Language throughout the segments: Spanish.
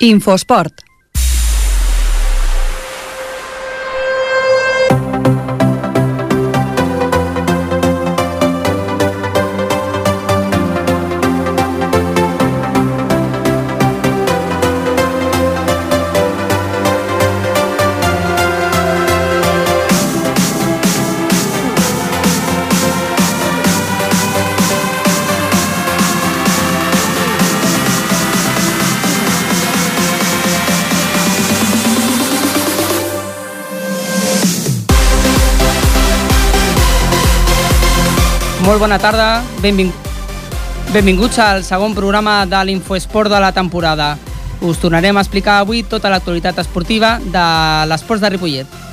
Infosport. Bona tarda, benving... benvinguts al segon programa de l'Infoesport de la temporada. Us tornarem a explicar avui tota l'actualitat esportiva de l'esports de Ripollet.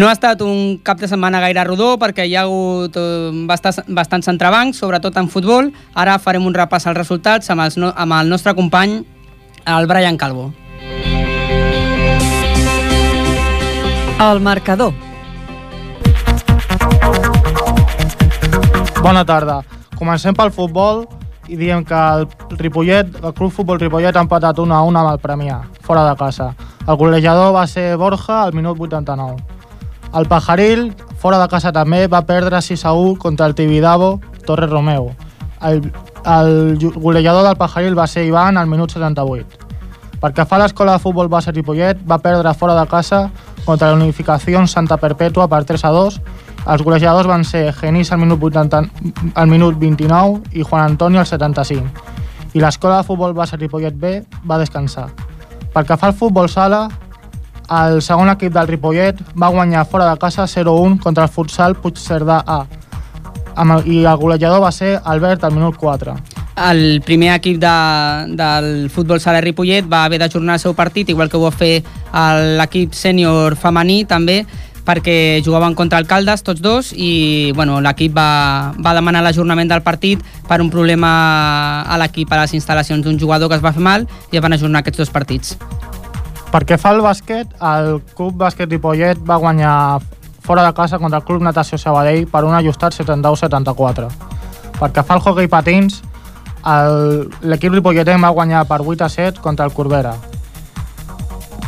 No ha estat un cap de setmana gaire rodó perquè hi ha hagut eh, bastants, bastants entrebancs, sobretot en futbol. Ara farem un repàs als resultats amb, els no, amb el nostre company, el Brian Calvo. El marcador. Bona tarda. Comencem pel futbol i diem que el Ripollet, el Club Futbol Ripollet ha empatat 1 a 1 amb el Premià, fora de casa. El golejador va ser Borja al minut 89. El Pajaril, fora de casa també, va perdre 6 a 1 contra el Tibidabo Torre Romeu. El, el golejador del Pajaril va ser Ivan al minut 78. Perquè fa l'escola de futbol base Ripollet, va perdre fora de casa contra la Unificació Santa Perpètua per 3 a 2. Els golejadors van ser Genís al minut, 80, al minut 29 i Juan Antonio al 75. I l'escola de futbol base Ripollet B va descansar. Perquè fa el futbol sala, el segon equip del Ripollet va guanyar fora de casa 0-1 contra el futsal Puigcerdà A i el golejador va ser Albert al minut 4. El primer equip de, del futbol sala Ripollet va haver d'ajornar el seu partit, igual que ho va fer l'equip sènior femení també, perquè jugaven contra alcaldes tots dos i bueno, l'equip va, va demanar l'ajornament del partit per un problema a l'equip a les instal·lacions d'un jugador que es va fer mal i van ajornar aquests dos partits. Perquè fa el bàsquet, el Club Bàsquet Ripollet va guanyar fora de casa contra el Club Natació Sabadell per un ajustat 79-74. Perquè fa el hockey patins, l'equip ripolletenc va guanyar per 8 a 7 contra el Corbera.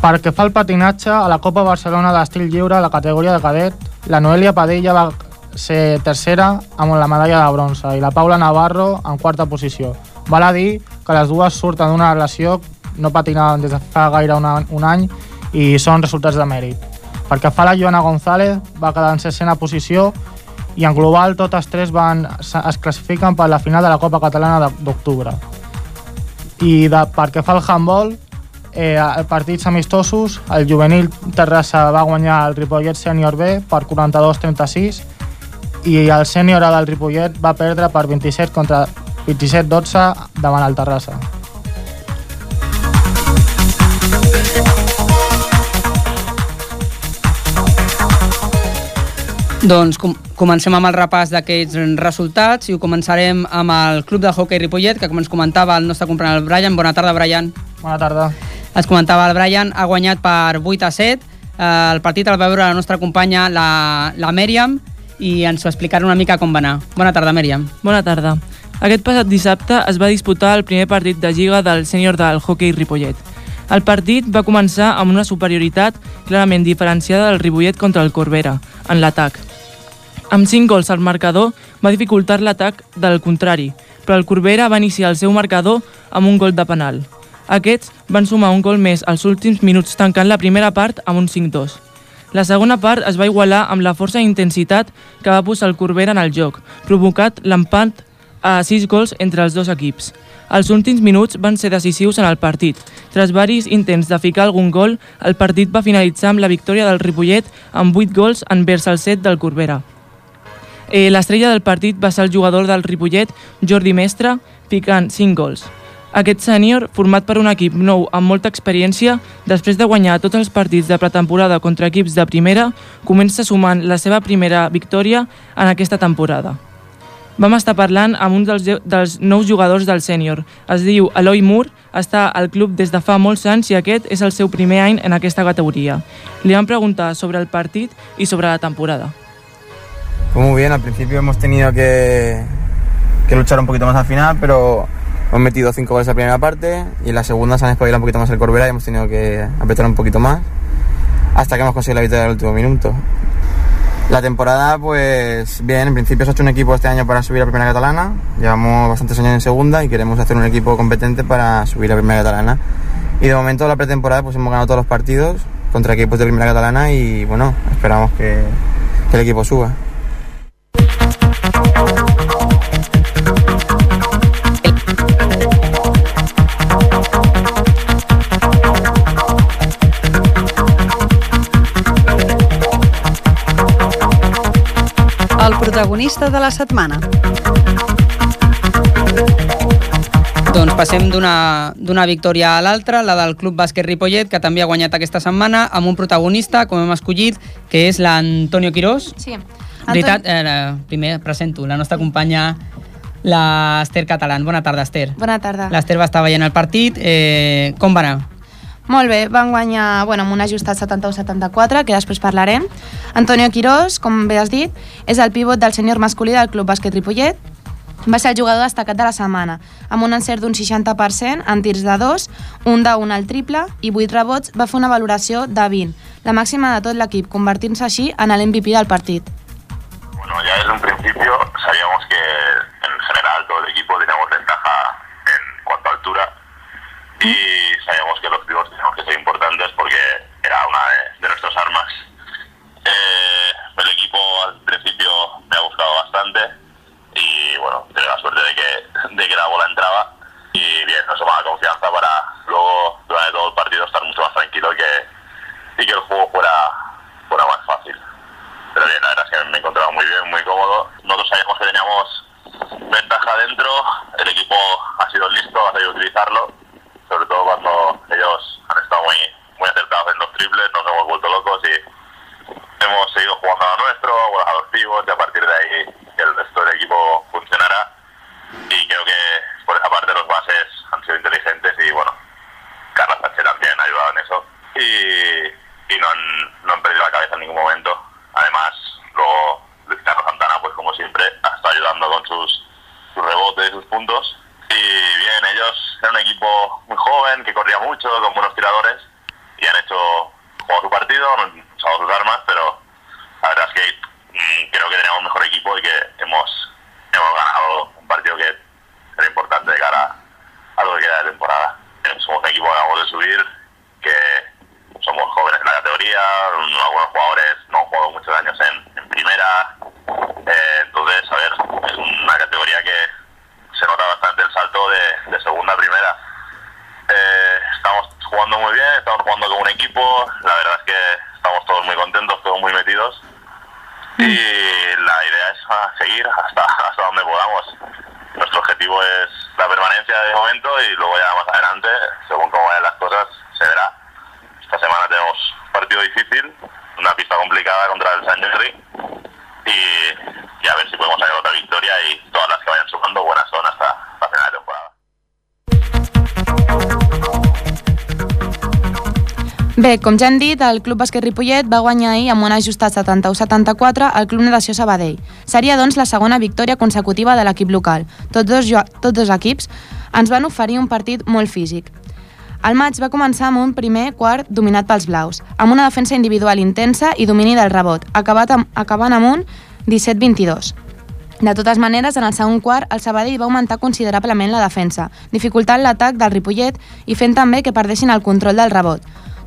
Perquè fa el patinatge, a la Copa Barcelona d'estil lliure, la categoria de cadet, la Noelia Padilla va ser tercera amb la medalla de bronze i la Paula Navarro en quarta posició. Val a dir que les dues surten d'una relació no patinaven des de fa gaire un, un any i són resultats de mèrit. Perquè fa la Joana González va quedar en sisena posició i en global totes tres van, es classifiquen per la final de la Copa Catalana d'octubre. I de, perquè fa el handball, eh, partits amistosos, el juvenil Terrassa va guanyar el Ripollet Sènior B per 42-36 i el sènior A del Ripollet va perdre per 27 contra 27-12 davant el Terrassa. Doncs com comencem amb el repàs d'aquests resultats i ho començarem amb el Club de Hockey Ripollet, que com ens comentava el nostre company el Brian. Bona tarda, Brian. Bona tarda. Es comentava el Brian, ha guanyat per 8 a 7. Eh, el partit el va veure la nostra companya, la, la Mèriam, i ens ho explicarà una mica com va anar. Bona tarda, Mèriam. Bona tarda. Aquest passat dissabte es va disputar el primer partit de Lliga del sènior del hockey Ripollet. El partit va començar amb una superioritat clarament diferenciada del Ripollet contra el Corbera, en l'atac. Amb 5 gols al marcador va dificultar l'atac del contrari, però el Corbera va iniciar el seu marcador amb un gol de penal. Aquests van sumar un gol més als últims minuts tancant la primera part amb un 5-2. La segona part es va igualar amb la força i intensitat que va posar el Corbera en el joc, provocat l'empat a 6 gols entre els dos equips. Els últims minuts van ser decisius en el partit. Tras varis intents de ficar algun gol, el partit va finalitzar amb la victòria del Ripollet amb 8 gols envers el 7 del Corbera. Eh, L'estrella del partit va ser el jugador del Ripollet, Jordi Mestre, picant 5 gols. Aquest sènior, format per un equip nou amb molta experiència, després de guanyar tots els partits de pretemporada contra equips de primera, comença sumant la seva primera victòria en aquesta temporada. Vam estar parlant amb un dels, dels nous jugadors del sènior. Es diu Eloi Mur, està al club des de fa molts anys i aquest és el seu primer any en aquesta categoria. Li vam preguntar sobre el partit i sobre la temporada. Pues muy bien, al principio hemos tenido que, luchar un poquito más al final, pero hemos metido cinco goles en la primera parte y en la segunda se han espabilado un poquito más el Corbera y hemos tenido que apretar un poquito más hasta que hemos conseguido la victoria en el último minuto. La temporada, pues bien, en principio se ha hecho un equipo este año para subir a Primera Catalana. Llevamos bastantes años en segunda y queremos hacer un equipo competente para subir a Primera Catalana. Y de momento, la pretemporada, pues hemos ganado todos los partidos contra equipos de Primera Catalana y bueno, esperamos que el equipo suba. Protagonista de la setmana. Doncs passem d'una d'una victòria a l'altra, la del Club Bàsquet Ripollet, que també ha guanyat aquesta setmana, amb un protagonista, com hem escollit, que és l'Antonio Quirós. Sí. Veritat, eh, primer presento la nostra companya, l'Ester Catalán. Bona tarda,Ester. Bona tarda. L'Ester va estar veient el partit. Eh, com va anar? Molt bé, van guanyar bueno, amb un ajustat 71-74, que després parlarem. Antonio Quirós, com bé has dit, és el pivot del sènior masculí del Club Bàsquet Ripollet. Va ser el jugador destacat de la setmana, amb un encert d'un 60% en tirs de 2, un de 1 al triple i 8 rebots, va fer una valoració de 20, la màxima de tot l'equip, convertint-se així en l'MVP del partit. Bueno, ya desde un principio sabíamos que en general todo el equipo teníamos ventaja en cuanto a altura y sabíamos que los pivots teníamos que ser importantes porque era una de, nuestras armas. Eh, el equipo al principio me ha gustado bastante y bueno, tenía la suerte de que, de que la bola entraba y bien, nos tomaba confianza para luego durante todo el partido estar mucho más tranquilo que, y que el juego fuera, fuera más fácil. Pero bien, la verdad es que me encontraba muy bien, muy cómodo. Nosotros sabíamos que teníamos ventaja dentro, el equipo ha sido listo, ha sabido utilizarlo, sobre todo cuando ellos han estado muy, muy acertados en los triples, nos hemos vuelto locos y hemos seguido jugando a lo nuestro, a los pivots y a partir de ahí el resto del equipo funcionara. Y creo que por esa parte los bases han sido inteligentes y bueno, Carlos Sánchez también ha ayudado en eso. Y, y no, han, no han perdido la cabeza en ningún momento. Además, luego Luis Carlos Santana, pues como siempre, estado ayudando con sus, sus rebotes sus puntos. Y bien, ellos eran un equipo muy joven, que corría mucho, con buenos tiradores, y han hecho, su partido, han usado sus armas, pero la verdad es que mm, creo que teníamos un mejor equipo y que hemos, hemos ganado un partido que era importante de cara a lo que queda de temporada. Somos un equipo que acabamos de subir, que Bé, com ja hem dit, el Club Bàsquet Ripollet va guanyar ahir amb un ajustat 71-74 al Club Natació Sabadell. Seria, doncs, la segona victòria consecutiva de l'equip local. Tots dos, tots dos equips ens van oferir un partit molt físic. El maig va començar amb un primer quart dominat pels blaus, amb una defensa individual intensa i domini del rebot, acabat amb, acabant amb un 17-22. De totes maneres, en el segon quart, el Sabadell va augmentar considerablement la defensa, dificultant l'atac del Ripollet i fent també que perdessin el control del rebot,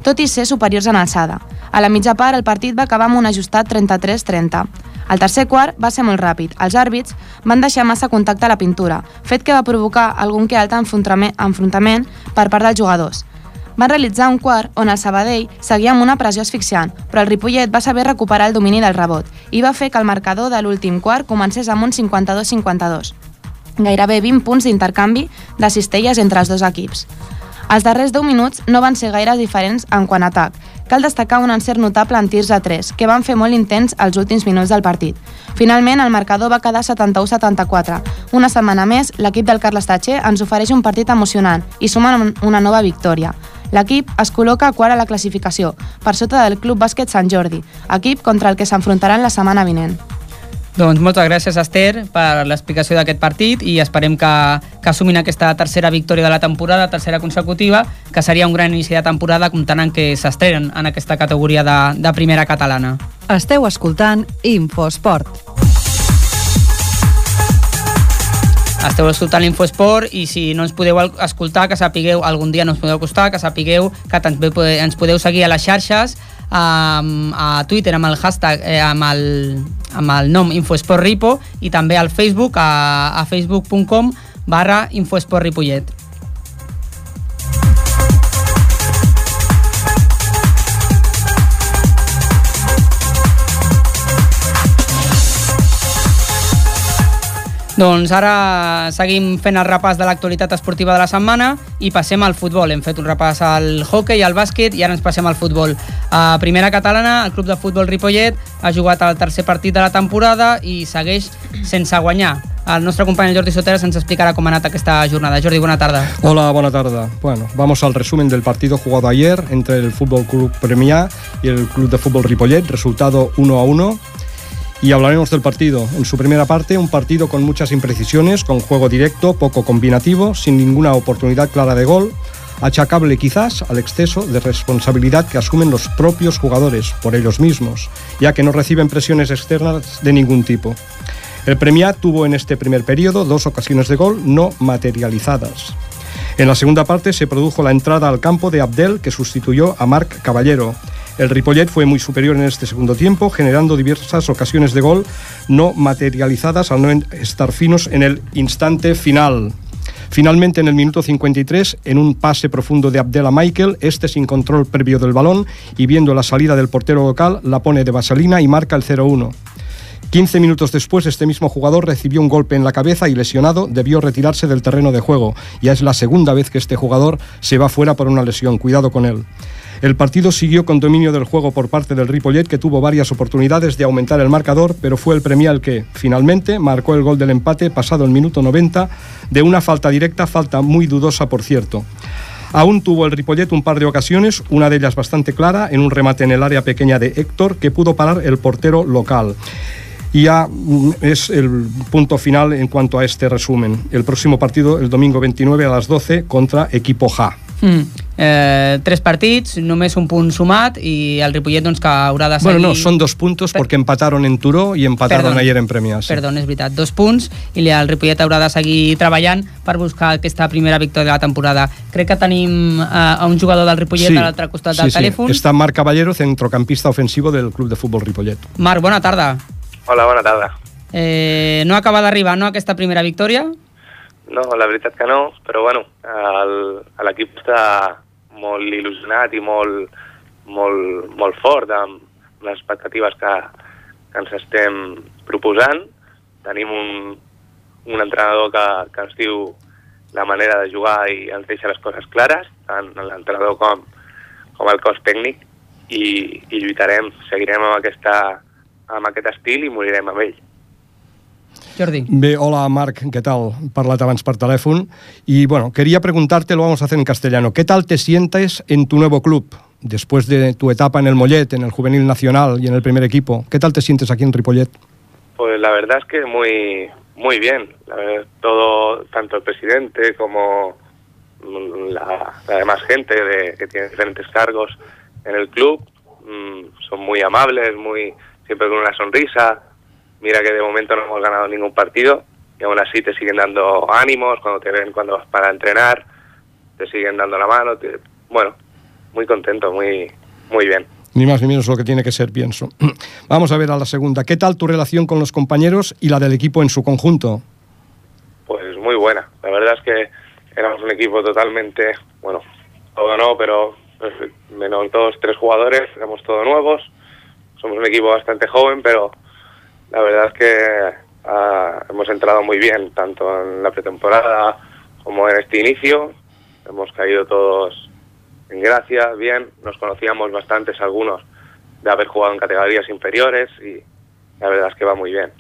tot i ser superiors en alçada. A la mitja part, el partit va acabar amb un ajustat 33-30. El tercer quart va ser molt ràpid. Els àrbits van deixar massa contacte a la pintura, fet que va provocar algun que altre enfrontament, per part dels jugadors. Van realitzar un quart on el Sabadell seguia amb una pressió asfixiant, però el Ripollet va saber recuperar el domini del rebot i va fer que el marcador de l'últim quart comencés amb un 52-52. Gairebé 20 punts d'intercanvi de cistelles entre els dos equips. Els darrers 10 minuts no van ser gaire diferents en quant a atac. Cal destacar un encert notable en tirs a 3, que van fer molt intens els últims minuts del partit. Finalment, el marcador va quedar 71-74. Una setmana més, l'equip del Carles Tatxer ens ofereix un partit emocionant i suma una nova victòria. L'equip es col·loca quart a la classificació, per sota del Club Bàsquet Sant Jordi, equip contra el que s'enfrontaran la setmana vinent. Doncs moltes gràcies, Esther, per l'explicació d'aquest partit i esperem que, que assumin aquesta tercera victòria de la temporada, tercera consecutiva, que seria un gran inici de temporada comptant en que s'estrenen en aquesta categoria de, de primera catalana. Esteu escoltant Infosport. Esteu escoltant l'Infoesport i si no ens podeu escoltar, que sapigueu, algun dia no ens podeu acostar, que sapigueu que ens podeu seguir a les xarxes, a, a Twitter amb el hashtag, eh, amb, el, amb el nom Infoesportripo i també al Facebook, a, a facebook.com barra Infoesportripollet. Doncs ara seguim fent el repàs de l'actualitat esportiva de la setmana i passem al futbol. Hem fet un repàs al hockey, al bàsquet i ara ens passem al futbol. A primera catalana, el club de futbol Ripollet ha jugat el tercer partit de la temporada i segueix sense guanyar. El nostre company Jordi Sotera ens explicarà cómo ha anat esta jornada. Jordi, buena tarde. Hola, buena tarde. Bueno, vamos al resumen del partido jugado ayer entre el Fútbol Club Premia y el Club de Fútbol Ripollet. Resultado 1 a 1 y hablaremos del partido. En su primera parte, un partido con muchas imprecisiones, con juego directo, poco combinativo, sin ninguna oportunidad clara de gol, achacable quizás al exceso de responsabilidad que asumen los propios jugadores por ellos mismos, ya que no reciben presiones externas de ningún tipo. El Premiat tuvo en este primer periodo dos ocasiones de gol no materializadas. En la segunda parte se produjo la entrada al campo de Abdel, que sustituyó a Marc Caballero. El Ripollet fue muy superior en este segundo tiempo, generando diversas ocasiones de gol no materializadas al no estar finos en el instante final. Finalmente, en el minuto 53, en un pase profundo de Abdel a Michael, este sin control previo del balón y viendo la salida del portero local, la pone de vaselina y marca el 0-1. 15 minutos después, este mismo jugador recibió un golpe en la cabeza y lesionado debió retirarse del terreno de juego. Ya es la segunda vez que este jugador se va fuera por una lesión. Cuidado con él. El partido siguió con dominio del juego por parte del Ripollet, que tuvo varias oportunidades de aumentar el marcador, pero fue el Premial que, finalmente, marcó el gol del empate pasado el minuto 90 de una falta directa, falta muy dudosa, por cierto. Aún tuvo el Ripollet un par de ocasiones, una de ellas bastante clara, en un remate en el área pequeña de Héctor, que pudo parar el portero local. Y ya mm, es el punto final en cuanto a este resumen. El próximo partido, el domingo 29 a las 12, contra Equipo Ja. Mm. Eh, tres partits, només un punt sumat i el Ripollet doncs, que haurà de seguir... Bueno, no, son dos puntos per... porque empataron en Turó y empataron Perdón. ayer en Premias. Sí. Perdó, és veritat, dos punts i el Ripollet haurà de seguir treballant per buscar aquesta primera victòria de la temporada. Crec que tenim eh, a un jugador del Ripollet sí, a l'altre costat del sí, telèfon. Sí. Està Marc Caballero, centrocampista ofensivo del Club de Futbol Ripollet. Marc, bona tarda. Hola, bona tarda. Eh, no acaba d'arribar, no, aquesta primera victòria? No, la veritat que no, però bueno, l'equip està molt il·lusionat i molt, molt, molt fort amb les expectatives que, que ens estem proposant. Tenim un, un entrenador que, que ens diu la manera de jugar i ens deixa les coses clares, tant l'entrenador com, com el cos tècnic, i, i lluitarem, seguirem amb aquesta amb aquest estil i morirem amb ell. Jordi. Bé, hola Marc, ¿qué tal? Parlat abans per telèfon. Y bueno, quería preguntarte, lo vamos a hacer en castellano, ¿qué tal te sientes en tu nuevo club? Después de tu etapa en el Mollet, en el Juvenil Nacional y en el primer equipo, ¿qué tal te sientes aquí en Ripollet? Pues la verdad es que muy, muy bien. La verdad, todo, tanto el presidente como la, la demás gente de, que tiene diferentes cargos en el club mmm, son muy amables, muy siempre con una sonrisa. Mira que de momento no hemos ganado ningún partido y aún así te siguen dando ánimos cuando te ven cuando vas para entrenar, te siguen dando la mano. Te... Bueno, muy contento, muy, muy bien. Ni más ni menos lo que tiene que ser, pienso. Vamos a ver a la segunda. ¿Qué tal tu relación con los compañeros y la del equipo en su conjunto? Pues muy buena. La verdad es que éramos un equipo totalmente, bueno, todo no, pero pues, menos dos, tres jugadores, éramos todos nuevos somos un equipo bastante joven, pero la verdad es que uh, hemos entrado muy bien, tanto en la pretemporada como en este inicio. Hemos caído todos en gracia, bien, nos conocíamos bastantes algunos de haber jugado en categorías inferiores y la verdad es que va muy bien.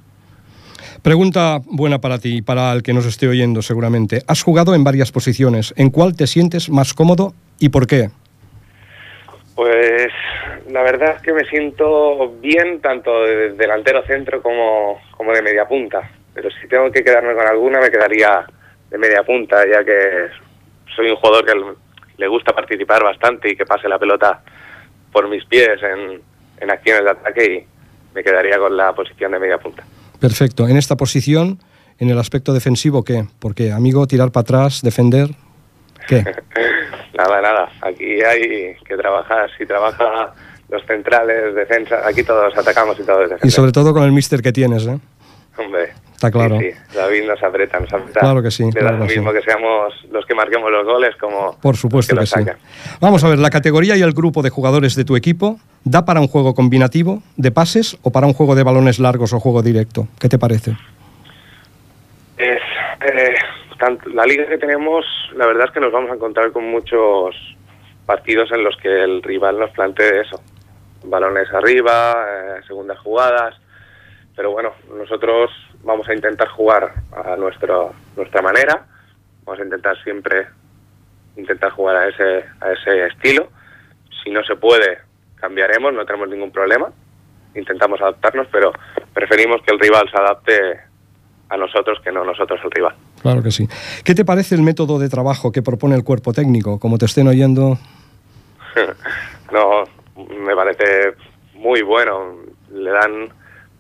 Pregunta buena para ti y para el que nos esté oyendo seguramente. Has jugado en varias posiciones. ¿En cuál te sientes más cómodo y por qué? Pues la verdad es que me siento bien tanto de delantero centro como, como de media punta. Pero si tengo que quedarme con alguna, me quedaría de media punta, ya que soy un jugador que le gusta participar bastante y que pase la pelota por mis pies en, en acciones de ataque y me quedaría con la posición de media punta. Perfecto. En esta posición, en el aspecto defensivo, ¿qué? Porque, amigo, tirar para atrás, defender, ¿qué? nada, nada. Aquí hay que trabajar. Si trabaja los centrales, defensa, aquí todos atacamos y todos defendemos. Y sobre todo con el mister que tienes, ¿eh? Hombre, Está claro. Sí, sí. David nos aprieta, nos aprieta. Claro que sí, Le da claro lo mismo sí. que seamos los que marquemos los goles como Por supuesto que, los sí. Vamos a ver, la categoría y el grupo de jugadores de tu equipo da para un juego combinativo de pases o para un juego de balones largos o juego directo. ¿Qué te parece? Es, eh, tanto- la liga que tenemos, la verdad es que nos vamos a encontrar con muchos partidos en los que el rival nos plantee eso. Balones arriba, eh, segundas jugadas. Pero bueno, nosotros vamos a intentar jugar a nuestro, nuestra manera. Vamos a intentar siempre intentar jugar a ese, a ese estilo. Si no se puede, cambiaremos, no tenemos ningún problema. Intentamos adaptarnos, pero preferimos que el rival se adapte a nosotros que no nosotros al rival. Claro que sí. ¿Qué te parece el método de trabajo que propone el cuerpo técnico? Como te estén oyendo, no, me parece muy bueno. Le dan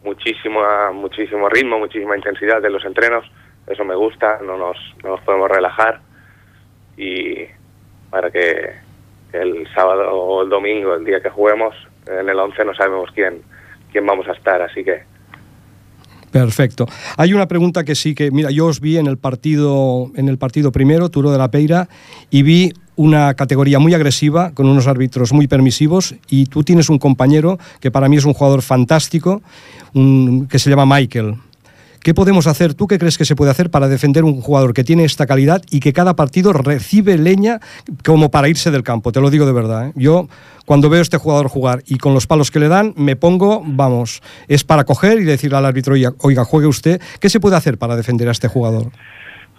muchísimo, muchísimo ritmo, muchísima intensidad de los entrenos. Eso me gusta, no nos, no nos podemos relajar. Y para que el sábado o el domingo, el día que juguemos, en el 11 no sabemos quién, quién vamos a estar. Así que Perfecto. Hay una pregunta que sí que, mira, yo os vi en el partido, en el partido primero, Turo de la Peira, y vi una categoría muy agresiva, con unos árbitros muy permisivos, y tú tienes un compañero que para mí es un jugador fantástico, que se llama Michael. ¿Qué podemos hacer? ¿Tú qué crees que se puede hacer para defender un jugador que tiene esta calidad y que cada partido recibe leña como para irse del campo? Te lo digo de verdad. ¿eh? Yo, cuando veo a este jugador jugar y con los palos que le dan, me pongo, vamos, es para coger y decirle al árbitro, oiga, juegue usted. ¿Qué se puede hacer para defender a este jugador?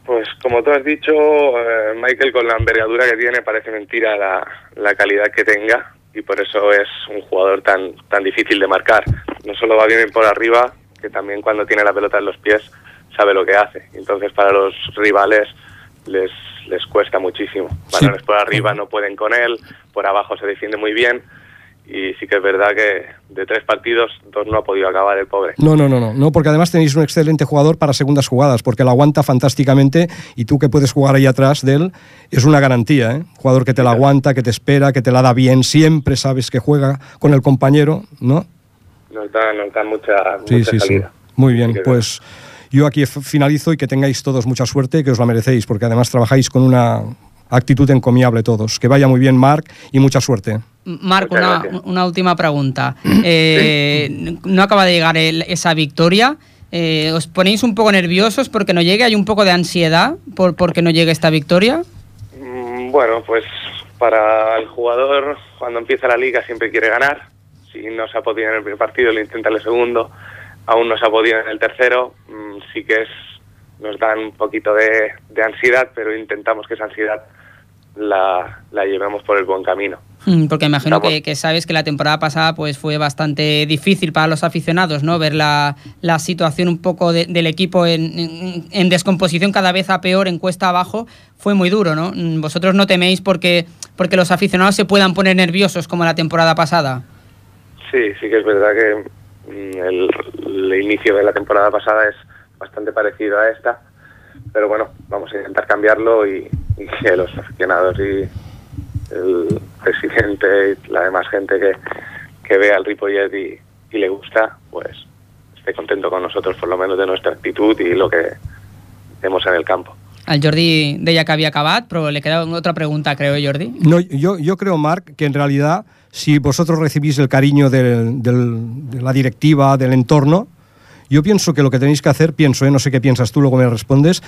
Pues como tú has dicho, eh, Michael con la envergadura que tiene parece mentira la, la calidad que tenga y por eso es un jugador tan, tan difícil de marcar. No solo va bien por arriba, que también cuando tiene la pelota en los pies sabe lo que hace. Entonces para los rivales les, les cuesta muchísimo. Sí. Balones por arriba no pueden con él, por abajo se defiende muy bien y sí que es verdad que de tres partidos, dos no ha podido acabar el pobre. No, no, no, no, no, porque además tenéis un excelente jugador para segundas jugadas, porque lo aguanta fantásticamente y tú que puedes jugar ahí atrás de él, es una garantía, ¿eh? Jugador que te la aguanta, que te espera, que te la da bien, siempre sabes que juega con el compañero, ¿no? Nos dan, nos dan mucha, Sí, mucha sí, sí. salida. Muy bien, Sí que es pues yo aquí finalizo y que tengáis todos mucha suerte, que os la merecéis, porque además trabajáis con una actitud encomiable todos. Que vaya muy bien, Marc, y mucha suerte. Marc, una, una última pregunta. Eh, No acaba de llegar el- esa victoria. Eh, ¿Os ponéis un poco nerviosos porque no llegue? ¿Hay un poco de ansiedad por porque no llegue esta victoria? Mm, Bueno, pues para el jugador, cuando empieza la liga, siempre quiere ganar. Si no se ha podido en el primer partido, le intenta en el segundo. Aún no se ha podido en el tercero. Mm, Sí que es nos dan un poquito de, de ansiedad, pero intentamos que esa ansiedad la, la llevemos por el buen camino. Mm, Porque imagino que, que sabes que la temporada pasada pues fue bastante difícil para los aficionados, ¿no? Ver la, la situación un poco de- del equipo en, en- en descomposición cada vez a peor, en cuesta abajo, fue muy duro, ¿no? Mm, Vosotros no teméis porque, porque los aficionados se puedan poner nerviosos como la temporada pasada. Sí, sí que es verdad que mm, el, el inicio de la temporada pasada es bastante parecido a esta, pero bueno, vamos a intentar cambiarlo y, y que los aficionados y el presidente y la demás gente que, que vea al Ripollet y, y le gusta, pues esté contento con nosotros por lo menos de nuestra actitud y lo que vemos en el campo. El Jordi deia que havia acabat, però le queda otra pregunta, creo, Jordi. No, yo, yo creo, Marc, que en realidad, si vosotros recibís el cariño del- del- de la directiva, del entorno, yo pienso que lo que tenéis que hacer, pienso, ¿eh? no sé qué piensas tú, luego me respondes,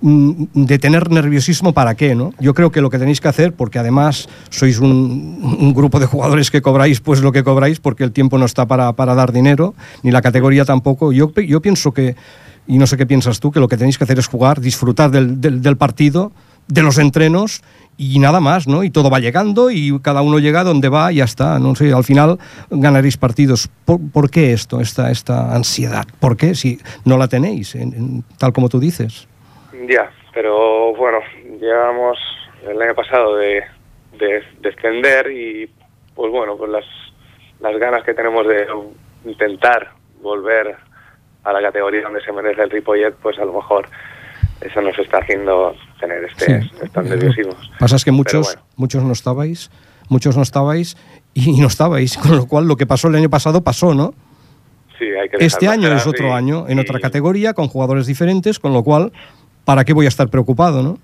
mm, de tener nerviosismo para qué, ¿no? Yo creo que lo que tenéis que hacer, porque además sois un, grupo de jugadores que cobráis pues lo que cobráis, porque el tiempo no está para, para dar dinero, ni la categoría tampoco, yo, yo pienso que, y no sé qué piensas tú, que lo que tenéis que hacer es jugar, disfrutar del, del partido, de los entrenos y nada más, ¿no? Y todo va llegando y cada uno llega donde va y ya está. No sé, al final ganaréis partidos. ¿Por, qué esto, esta, esta ansiedad? ¿Por qué? Si no la tenéis, en- en- tal como tú dices. Ya, pero bueno, llevamos el año pasado de, de descender y pues bueno, pues las, las ganas que tenemos de intentar volver a la categoría donde se merece el Ripollet, pues a lo mejor eso nos está haciendo tener este, Sí. estos nerviosismos. Pasa es que muchos, bueno. muchos no estabais, muchos no estabais y no estabais, con lo cual lo que pasó el año pasado pasó, ¿no? Sí, hay que Este año es otro y- año, en y- otra categoría, con jugadores diferentes, con lo cual, ¿para qué voy a estar preocupado, no?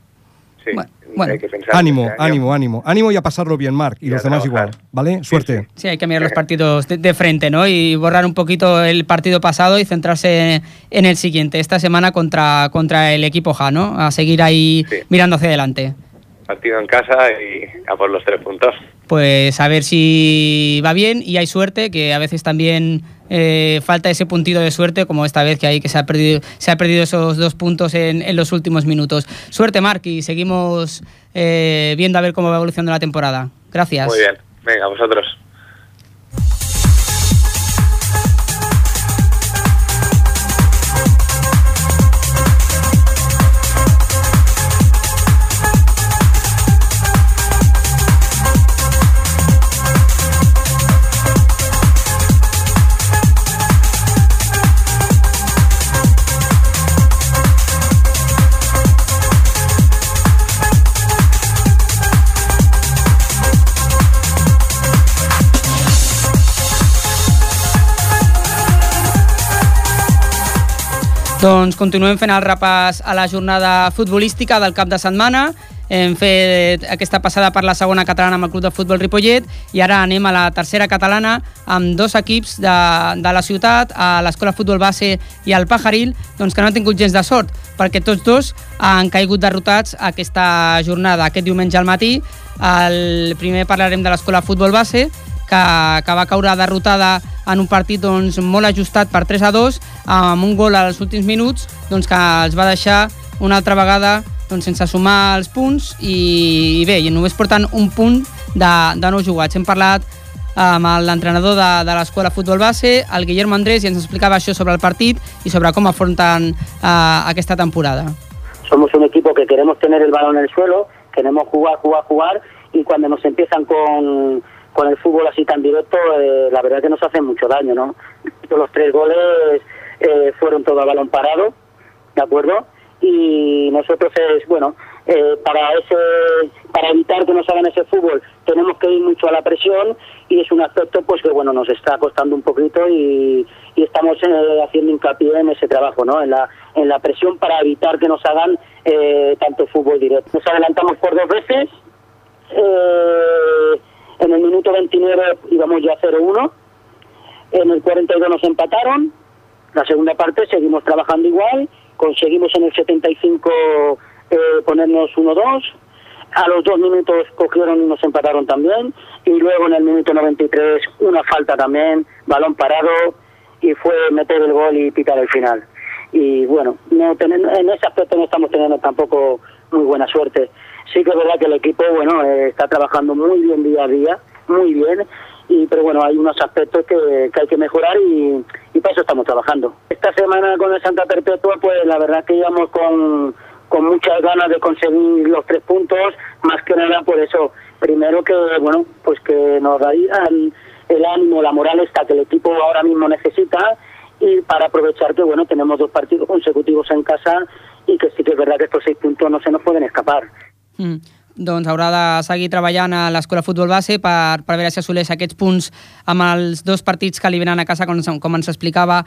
Sí, Bueno, bueno. hay que pensar Ánimo, este ánimo, ánimo. Ánimo y a pasarlo bien, Marc, y, los demás trabajar. igual, ¿vale? Suerte. Sí, hay que mirar los partidos de, de frente, ¿no? Y borrar un poquito el partido pasado y centrarse en el siguiente, esta semana contra, contra el equipo Ja, ¿no? A seguir ahí Sí. mirando hacia adelante. Partido en casa y a por los tres puntos. Pues a ver si va bien y hay suerte, que a veces también eh, falta ese puntito de suerte, como esta vez que hay que se ha perdido, se ha perdido esos dos puntos en, en los últimos minutos. Suerte, Marc, y seguimos eh, viendo a ver cómo va evolucionando la temporada. Gracias. Muy bien, venga, vosotros. Doncs continuem fent el repàs a la jornada futbolística del cap de setmana. Hem fet aquesta passada per la segona catalana amb el Club de Futbol Ripollet i ara anem a la tercera catalana amb dos equips de, de la ciutat, a l'Escola Futbol Base i al Pajaril, doncs que no han tingut gens de sort, perquè tots dos han caigut derrotats aquesta jornada, aquest diumenge al matí. El primer parlarem de l'Escola Futbol Base, que, que va caure derrotada en un partit doncs, molt ajustat per 3 a 2 amb un gol als últims minuts doncs, que els va deixar una altra vegada doncs, sense sumar els punts i, i bé, i només portant un punt de, de nou jugats. Hem parlat amb l'entrenador de, de l'escola Futbol Base, el Guillermo Andrés, i ens explicava això sobre el partit i sobre com afronten eh, aquesta temporada. somos un equipo que queremos tener el balón en el suelo, queremos jugar, jugar, jugar y cuando nos empiezan con, con el fútbol así tan directo, eh, la verdad que nos hacen mucho daño, ¿no? Los tres goles eh, fueron todo a balón parado, ¿de acuerdo? Y nosotros es, bueno, eh, para ese para evitar que nos hagan ese fútbol tenemos que ir mucho a la presión y es un aspecto pues que bueno nos está costando un poquito y, y estamos eh, haciendo hincapié en ese trabajo no en la en la presión para evitar que nos hagan eh, tanto fútbol directo nos adelantamos por dos veces eh, en el minuto 29 íbamos ya 0-1 en el 42 nos empataron. La segunda parte seguimos trabajando igual. Conseguimos en el 75 eh, ponernos 1-2 a los dos minutos cogieron y nos empataron también. Y luego en el minuto 93 una falta también balón parado. Y fue meter el gol y pitar el final. Y bueno no en ese aspecto no estamos teniendo tampoco muy buena suerte sí que es verdad que el equipo bueno eh, está trabajando muy bien día a día muy bien y pero bueno hay unos aspectos que, que hay que mejorar y, para eso estamos trabajando. Esta semana con el Santa Perpetua pues la verdad que íbamos con con muchas ganas de conseguir los tres puntos más que nada por eso. Primero que bueno pues que nos darían el ánimo la moral esta que el equipo ahora mismo necesita y para aprovechar que bueno tenemos dos partidos consecutivos en casa y que sí que es verdad que estos seis puntos no se nos pueden escapar Mm. Doncs haurà de seguir treballant a l'escola futbol base per, per veure si assoleix aquests punts amb els dos partits que li venen a casa, com, com ens explicava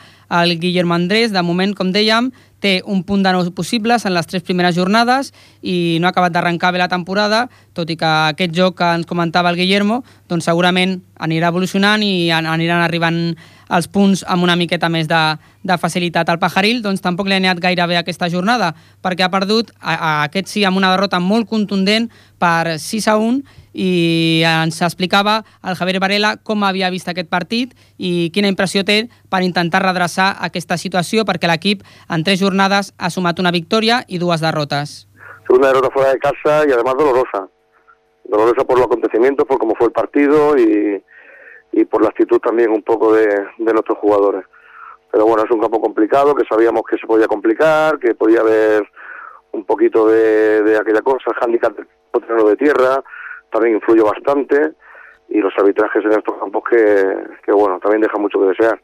el Guillermo Andrés. De moment, com dèiem, té un punt de nou possibles en les tres primeres jornades i no ha acabat d'arrencar bé la temporada, tot i que aquest joc que ens comentava el Guillermo doncs segurament anirà evolucionant i an- aniran arribant els punts amb una miqueta més de, de facilitat. al Pajaril doncs, tampoc li ha anat gaire bé aquesta jornada, perquè ha perdut a, a aquest sí amb una derrota molt contundent per 6 a 1 i ens explicava el Javier Varela com havia vist aquest partit i quina impressió té per intentar redreçar aquesta situació perquè l'equip en tres jornades ha sumat una victòria i dues derrotes. Segunda derrota fuera de casa y además dolorosa. Dolorosa por los acontecimientos, por cómo fue el partido y, y por la actitud también un poco de, de nuestros jugadores. Pero bueno, es un campo complicado, que sabíamos que se podía complicar, que podía haber un poquito de, de aquella cosa, el handicap terreno de tierra, también influyó bastante, y los arbitrajes en estos campos que, que bueno, también dejan mucho que desear.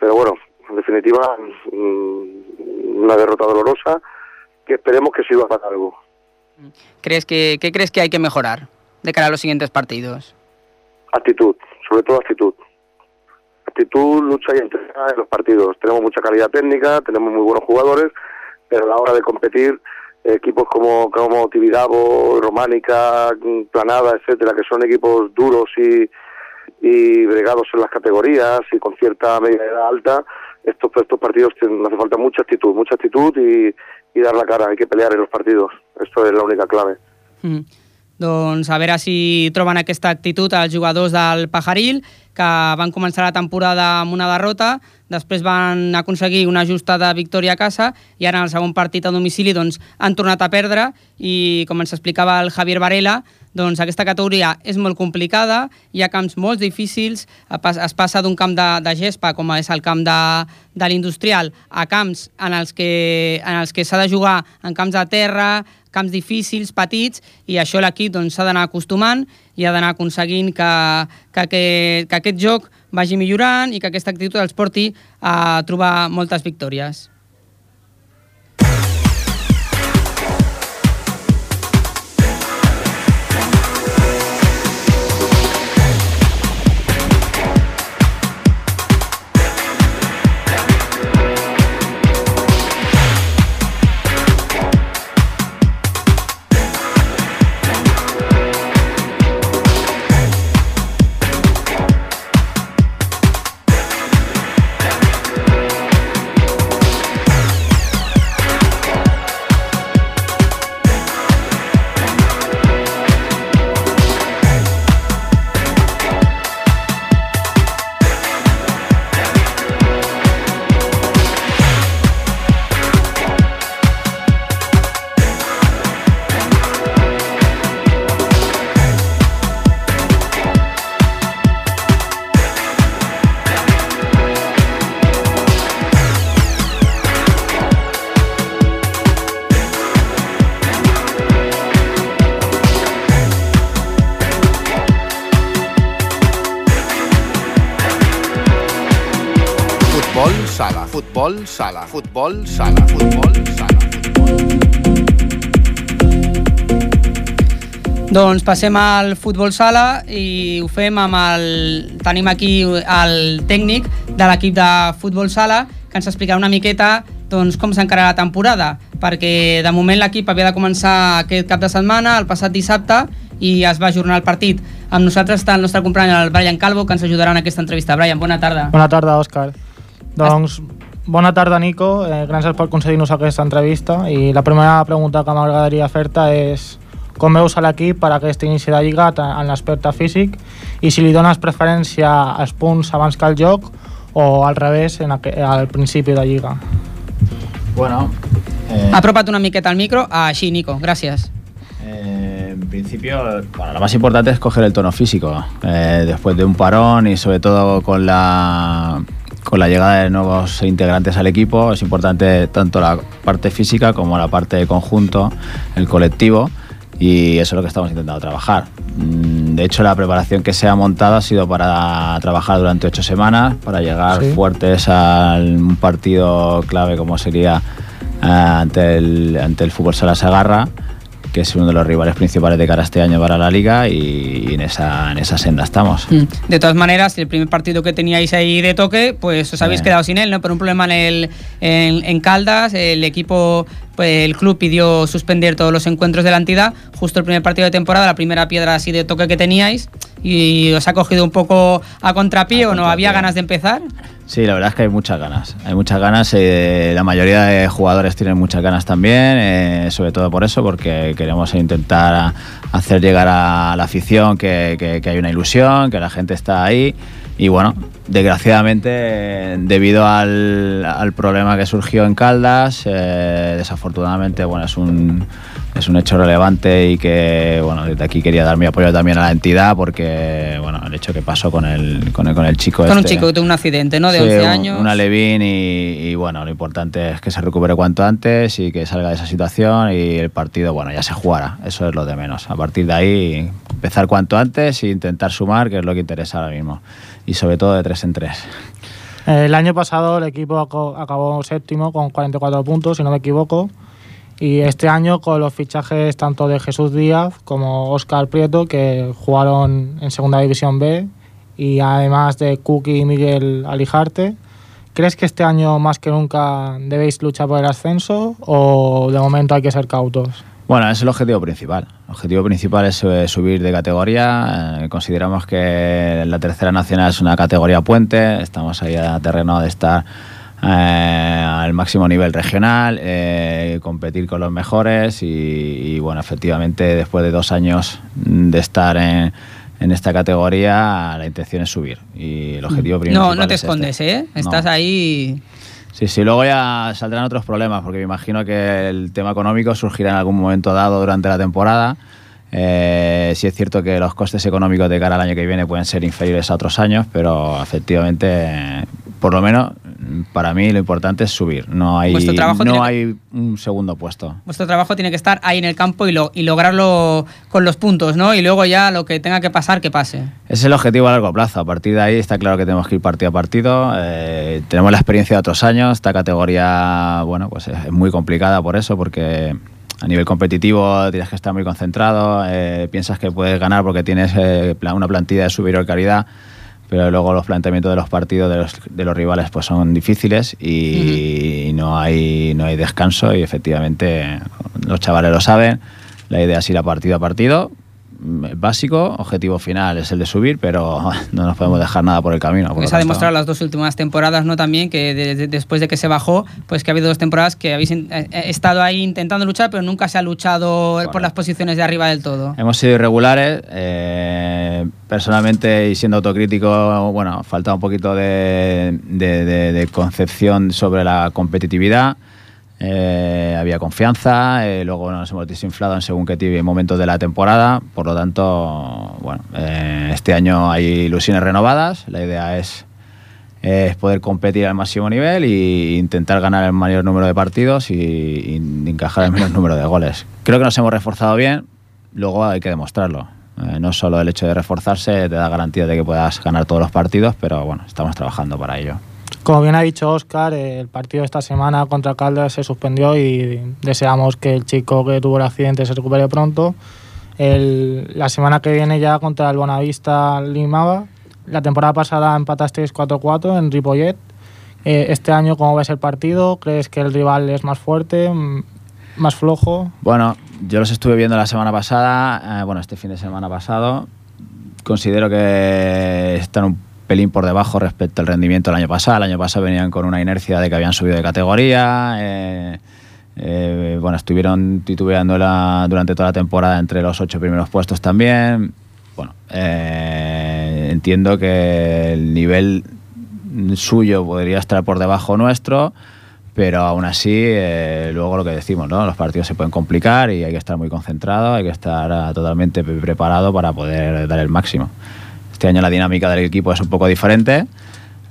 Pero bueno, en definitiva, mm, una derrota dolorosa, que esperemos que sirva para algo. ¿Crees que, ¿Qué crees que hay que mejorar de cara a los siguientes partidos? Actitud, sobre todo actitud. Actitud, lucha y entrega en los partidos. Tenemos mucha calidad técnica, tenemos muy buenos jugadores, pero a la hora de competir, equipos como, como Tibidabo, Románica, Planada, etcétera, que son equipos duros y, y bregados en las categorías y con cierta media edad alta, estos, estos partidos tienen- hace falta mucha actitud, mucha actitud y, y dar la cara, hay que pelear en los partidos. Esto es la única clave. Mm. Doncs a veure si troben aquesta actitud els jugadors del Pajaril, que van començar la temporada amb una derrota, després van aconseguir una ajustada victòria a casa i ara en el segon partit a domicili doncs, han tornat a perdre. I com ens explicava el Javier Varela, doncs aquesta categoria és molt complicada, hi ha camps molt difícils, es passa d'un camp de, de gespa, com és el camp de, de l'industrial, a camps en els que, en els que s'ha de jugar en camps de terra, camps difícils, petits, i això l'equip doncs, s'ha d'anar acostumant i ha d'anar aconseguint que, que, que, que aquest joc vagi millorant i que aquesta actitud els porti a trobar moltes victòries. Futbol sala, futbol sala, futbol sala. Doncs passem al futbol sala i ho fem amb el... Tenim aquí el tècnic de l'equip de futbol sala que ens explicarà una miqueta doncs, com s'encara la temporada, perquè de moment l'equip havia de començar aquest cap de setmana, el passat dissabte, i es va ajornar el partit. Amb nosaltres està el nostre company, el Brian Calvo, que ens ajudarà en aquesta entrevista. Brian, bona tarda. Bona tarda, Òscar. Doncs, bona tarda, Nico. Eh, gràcies per concedir-nos aquesta entrevista. I la primera pregunta que m'agradaria fer-te és com veus a l'equip per a aquest inici de lliga en l'aspecte físic i si li dones preferència als punts abans que al joc o al revés en aqu- al principi de lliga. Bueno, eh, Apropa't una miqueta al micro. Ah, així, Nico, gràcies. eh, en principio, bueno, lo más importante es coger el tono físico. Eh, después de un parón y sobre todo con la, con la llegada de nuevos integrantes al equipo, es importante tanto la parte física como la parte de conjunto, el colectivo. Y eso es lo que estamos intentando trabajar. Mm, De hecho, la preparación que se ha montado ha sido para trabajar durante ocho semanas, para llegar Sí. fuertes a un partido clave como sería eh, ante, el, ante el Fútbol Sala Sagarra, que es uno de los rivales principales de cara a este año para la liga y, en, esa, en esa senda estamos. Mm. De todas maneras, el primer partido que teníais ahí de toque, pues os habéis Sí. quedado sin él, ¿no? Por un problema en, el, en, en Caldas, el equipo, pues el club pidió suspender todos los encuentros de la entidad, justo el primer partido de temporada, la primera piedra así de toque que teníais, y os ha cogido un poco a contrapié o no había ganas de empezar. Sí, la verdad es que hay muchas ganas. Hay muchas ganas. eh, la mayoría de jugadores tienen muchas ganas también, eh, sobre todo por eso, porque queremos intentar hacer llegar a la afición que, hay una ilusión, que la gente está ahí. Y bueno, desgraciadamente, debido al, al problema que surgió en Caldas, eh, desafortunadamente, bueno, es un, es un hecho relevante y que, bueno, desde aquí quería dar mi apoyo también a la entidad porque, bueno, el hecho que pasó con el, con el, con el chico Con un este- chico que tuvo un accidente, ¿no? De Sí, 11 un- años. Una Levín y, y, bueno, lo importante es que se recupere cuanto antes y que salga de esa situación y el partido, bueno, ya se jugará. Eso es lo de menos. A partir de ahí, empezar cuanto antes e intentar sumar, que es lo que interesa ahora mismo. Y sobre todo de tres en tres. El año pasado el equipo aco- acabó séptimo con 44 puntos, si no me equivoco. Y este año con los fichajes tanto de Jesús Díaz como Óscar Prieto, que jugaron en Segunda División B, y además de Cookie y Miguel Alijarte, ¿crees que este año más que nunca debéis luchar por el ascenso o de momento hay que ser cautos? Bueno, es el objetivo principal. El objetivo principal es eh, subir de categoría. Eh, consideramos que la tercera nacional es una categoría puente. Estamos ahí a terreno de estar eh, al máximo nivel regional, eh, competir con los mejores y, y, bueno, efectivamente después de dos años de estar en, en esta categoría, la intención es subir y el objetivo principal No, no te es este. escondes, ¿eh? Estás No. ahí... Sí, sí, luego ya saldrán otros problemas, porque me imagino que el tema económico surgirá en algún momento dado durante la temporada. Eh, sí es cierto que los costes económicos de cara al año que viene pueden ser inferiores a otros años, pero efectivamente, por lo menos para mí lo importante es subir. No hay, no que- hay un segundo puesto. Vuestro trabajo tiene que estar ahí en el campo y, lo- y lograrlo con los puntos, ¿no? Y luego ya lo que tenga que pasar, que pase. Ese es el objetivo a largo plazo. A partir de ahí está claro que tenemos que ir partido a partido. Eh, tenemos la experiencia de otros años. Esta categoría, bueno, pues es muy complicada por eso, porque a nivel competitivo tienes que estar muy concentrado. eh, piensas que puedes ganar porque tienes eh, una plantilla de superior calidad. Pero luego los planteamientos de los partidos de los, de los rivales pues son difíciles y no, hay, no hay descanso y efectivamente los chavales lo saben. La idea es ir a partido a partido, básico, objetivo final es el de subir, pero no nos podemos dejar nada por el camino. por se ha demostrado las dos últimas temporadas, ¿no? También que de- de- después de que se bajó, pues que ha habido dos temporadas que habéis eh, eh, estado ahí intentando luchar, pero nunca se ha luchado por las posiciones de arriba del todo. Hemos sido irregulares. eh, personalmente, y siendo autocrítico, bueno, falta un poquito de concepción sobre la competitividad. Eh, había confianza, eh, luego nos hemos desinflado en según qué momentos de la temporada. Por lo tanto, bueno, eh, este año hay ilusiones renovadas. La idea es, es poder competir al máximo nivel e intentar ganar el mayor número de partidos y, y encajar el menor número de goles. Creo que nos hemos reforzado bien, luego hay que demostrarlo. Eh, no solo el hecho de reforzarse te da garantía de que puedas ganar todos los partidos, pero bueno, estamos trabajando para ello. Como bien ha dicho Oscar, el partido de esta semana contra Caldas se suspendió y deseamos que el chico que tuvo el accidente se recupere pronto. El- la semana que viene ya contra el Bonavista Limaba. La temporada pasada empatasteis 4-4 en Ripollet. Eh, este año, ¿cómo ves el partido? ¿Crees que el rival es más fuerte, más flojo? Bueno, yo los estuve viendo la semana pasada, eh, bueno, este fin de semana pasado. Considero que están un pelín por debajo respecto al rendimiento del año pasado. El año pasado venían con una inercia de que habían subido de categoría. eh, eh, bueno, estuvieron titubeando la- durante toda la temporada entre los ocho primeros puestos también. Bueno, eh, entiendo que el nivel suyo podría estar por debajo nuestro, pero aún así, luego lo que decimos, ¿no? Los partidos se pueden complicar y hay que estar muy concentrado, hay que estar ah, totalmente pre- preparado para poder dar el máximo. Este año la dinámica del equipo es un poco diferente.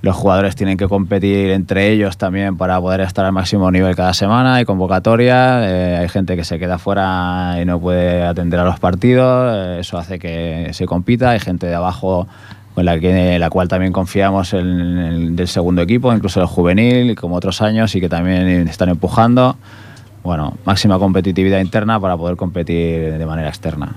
Los jugadores tienen que competir entre ellos también para poder estar al máximo nivel cada semana. Hay convocatoria, eh, hay gente que se queda fuera y no puede atender a los partidos. eh, eso hace que se compita. Hay gente de abajo con la, que, la cual también confiamos en, el del segundo equipo, incluso el juvenil, como otros años, y que también están empujando. Bueno, máxima competitividad interna para poder competir de manera externa.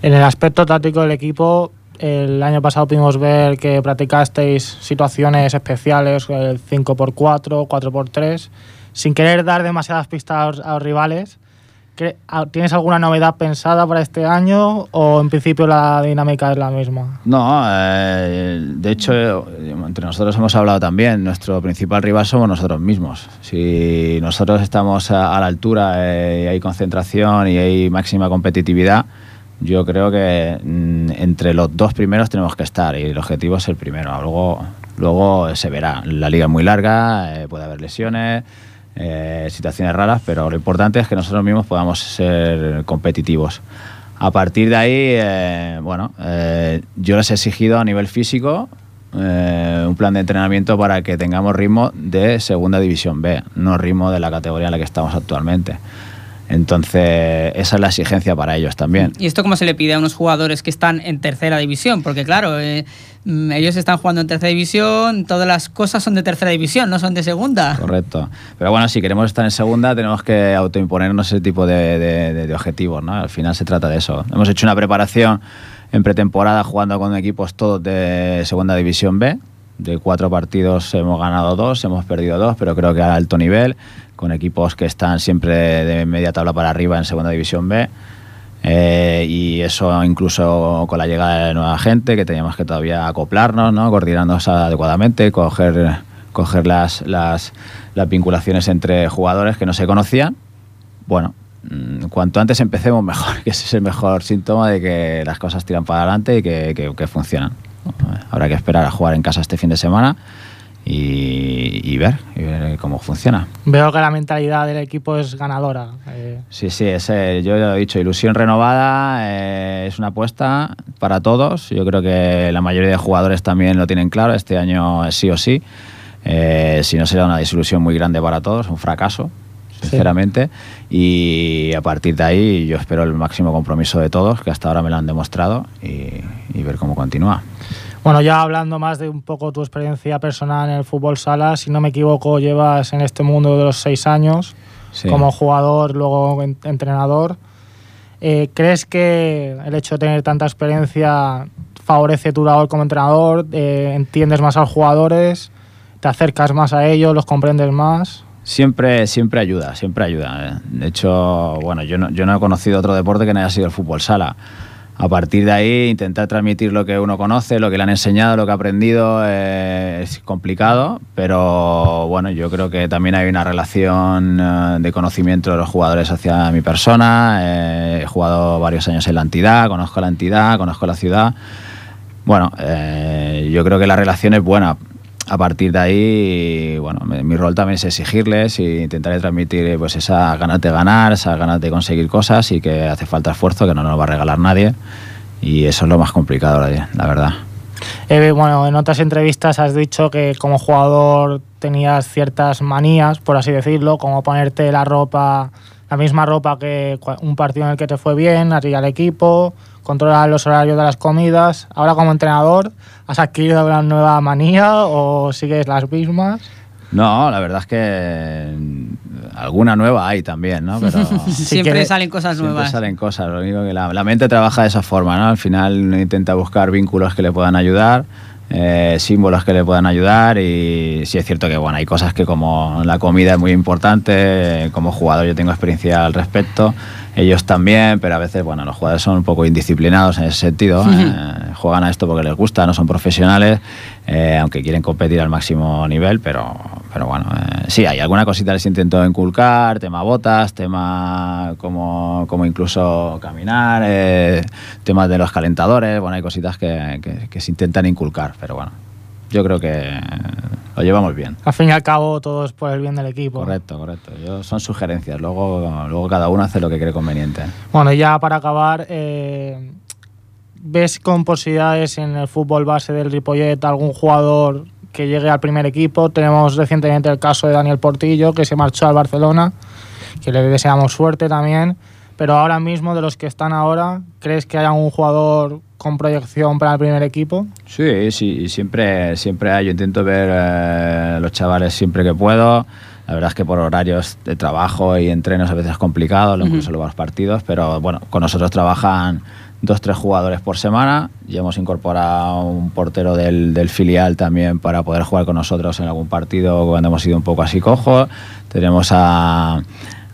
En el aspecto táctico del equipo, el año pasado pudimos ver que practicasteis situaciones especiales, el 5x4, 4x3, sin querer dar demasiadas pistas a los, rivales. ¿cre- ah, ¿tienes alguna novedad pensada para este año o en principio la dinámica es la misma? No, eh, de hecho, eh, entre nosotros hemos hablado también, nuestro principal rival somos nosotros mismos. Si nosotros estamos a, a la altura eh, y hay concentración y hay máxima competitividad, yo creo que mm, entre los dos primeros tenemos que estar y el objetivo es el primero. Luego, luego se verá. La liga es muy larga, eh, puede haber lesiones, eh, situaciones raras, pero lo importante es que nosotros mismos podamos ser competitivos. A partir de ahí, eh, bueno, yo les he exigido a nivel físico un plan de entrenamiento para que tengamos ritmo de segunda división B, no ritmo de la categoría en la que estamos actualmente. Entonces, esa es la exigencia para ellos también. ¿Y esto cómo se le pide a unos jugadores que están en tercera división? Porque claro, eh, mm, ellos están jugando en tercera división, todas las cosas son de tercera división, no son de segunda. Correcto. Pero bueno, si queremos estar en segunda, tenemos que autoimponernos ese tipo de, de- de- de objetivos, ¿no? Al final se trata de eso. Hemos hecho una preparación en pretemporada jugando con equipos todos de segunda división B. De cuatro partidos hemos ganado dos, hemos perdido dos, pero creo que a alto nivel, con equipos que están siempre de media tabla para arriba en segunda división B. Eh, y eso incluso con la llegada de nueva gente, que teníamos que todavía acoplarnos, ¿no? coordinarnos adecuadamente, coger, coger las, las, vinculaciones entre jugadores que no se conocían. Bueno, mm, cuanto antes empecemos mejor, que ese es el mejor síntoma de que las cosas tiran para adelante y que- que funcionan. Habrá que esperar a jugar en casa este fin de semana y, y ver, y ver cómo funciona. Veo que la mentalidad del equipo es ganadora. eh, Sí, sí, ese, yo ya lo he dicho, ilusión renovada, eh, es una apuesta para todos. Yo creo que la mayoría de jugadores también lo tienen claro, este año es sí o sí. Eh, si no será una desilusión muy grande para todos, un fracaso, sinceramente. Y a partir de ahí yo espero el máximo compromiso de todos, que hasta ahora me lo han demostrado, y, y ver cómo continúa. Bueno, ya hablando más de un poco tu experiencia personal en el fútbol sala, si no me equivoco, llevas en este mundo de los seis años Sí. como jugador, luego en- entrenador. Eh, ¿Crees que el hecho de tener tanta experiencia favorece tu labor como entrenador? Eh, ¿Entiendes más a los jugadores? ¿Te acercas más a ellos? ¿Los comprendes más? Siempre, siempre ayuda, siempre ayuda. De hecho, bueno, yo no, yo no he conocido otro deporte que no haya sido el fútbol sala. A partir de ahí, intentar transmitir lo que uno conoce, lo que le han enseñado, lo que ha aprendido, eh, es complicado, pero bueno, yo creo que también hay una relación eh, de conocimiento de los jugadores hacia mi persona. Eh, he jugado varios años en la entidad, conozco la entidad, conozco la ciudad. Bueno, yo creo que la relación es buena. A partir de ahí, bueno, mi rol también es exigirles e intentar transmitir eh, pues esas ganas de ganar, esas ganas de conseguir cosas y que hace falta esfuerzo, que no nos lo va a regalar nadie. Y eso es lo más complicado, la verdad. Eh, bueno, en otras entrevistas has dicho que como jugador tenías ciertas manías, por así decirlo, como ponerte la ropa, la misma ropa que un partido en el que te fue bien, así al equipo, controlar los horarios de las comidas. Ahora como entrenador, ¿has adquirido una nueva manía o sigues las mismas? No, la verdad es que mm, alguna nueva hay también, ¿no? Pero Siempre quieres- salen cosas Siempre nuevas. salen cosas, lo único que la, la mente trabaja de esa forma, ¿no? Al final intenta buscar vínculos que le puedan ayudar, eh, símbolos que le puedan ayudar y sí es cierto que bueno, hay cosas que como la comida es muy importante, como jugador yo tengo experiencia al respecto, ellos también, pero a veces bueno, los jugadores son un poco indisciplinados en ese sentido, eh, juegan a esto porque les gusta, no son profesionales, eh, aunque quieren competir al máximo nivel, pero, pero bueno, eh, sí, hay alguna cosita les intento inculcar, tema botas, tema como, como incluso caminar, eh, temas de los calentadores, bueno, hay cositas que, que- que se intentan inculcar, pero bueno, yo creo que lo llevamos bien. Al fin y al cabo, todo es por el bien del equipo. Correcto, correcto. Yo, son sugerencias, luego, luego cada uno hace lo que cree conveniente. Bueno, ya para acabar, eh, ¿ves con posibilidades en el fútbol base del Ripollet algún jugador que llegue al primer equipo? Tenemos recientemente el caso de Daniel Portillo, que se marchó al Barcelona, que le deseamos suerte también. Pero ahora mismo, de los que están ahora, ¿crees que hay algún jugador con proyección para el primer equipo? Sí, sí, siempre, siempre hay. Yo intento ver eh, los chavales siempre que puedo. La verdad es que por horarios de trabajo y entrenos a veces es complicado, incluso luego los partidos, pero bueno, con nosotros trabajan dos, tres jugadores por semana. Ya hemos incorporado un portero del, filial también para poder jugar con nosotros en algún partido cuando hemos ido un poco así cojo. Tenemos a,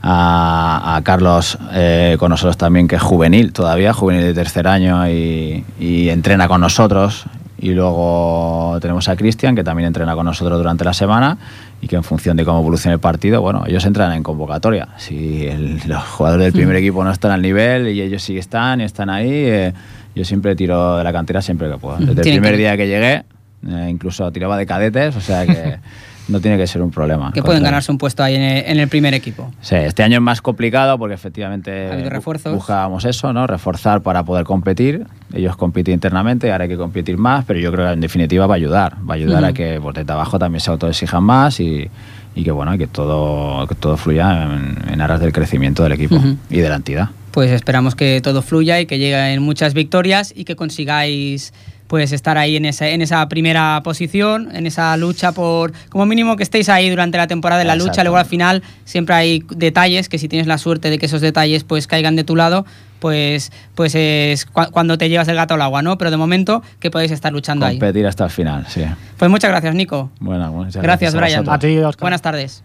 a, a Carlos eh, con nosotros también, que es juvenil todavía, juvenil de tercer año y, y entrena con nosotros. Y luego tenemos a Cristian, que también entrena con nosotros durante la semana y que en función de cómo evolucione el partido, bueno, ellos entran en convocatoria. Si el- los jugadores del primer equipo no están al nivel y ellos sí están y están ahí, eh, yo siempre tiro de la cantera siempre que puedo. Desde el primer que- día que llegué, eh, incluso tiraba de cadetes, o sea que no tiene que ser un problema. Que pueden ganarse un puesto ahí en el, en el primer equipo. Sí, este año es más complicado porque efectivamente Ha buscábamos eso, ¿no? Reforzar para poder competir. Ellos compiten internamente, ahora hay que competir más, pero yo creo que en definitiva va a ayudar. Va a ayudar a que pues, desde abajo también se autoexijan más y, y que bueno, que todo, que todo fluya en, en aras del crecimiento del equipo y de la entidad. Pues esperamos que todo fluya y que lleguen muchas victorias y que consigáis pues estar ahí en esa, en esa primera posición, en esa lucha por, como mínimo que estéis ahí durante la temporada de la lucha, Exacto. luego al final siempre hay detalles que si tienes la suerte de que esos detalles pues caigan de tu lado, pues, pues es cua- cuando te llevas el gato al agua, ¿no? Pero de momento que podéis estar luchando ahí. Competir hasta el final, sí. Pues muchas gracias, Nico. Bueno, muchas Gracias, a Brian. vosotros. Buenas tardes.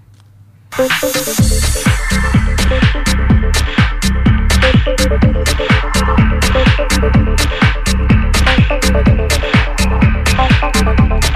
Thank you.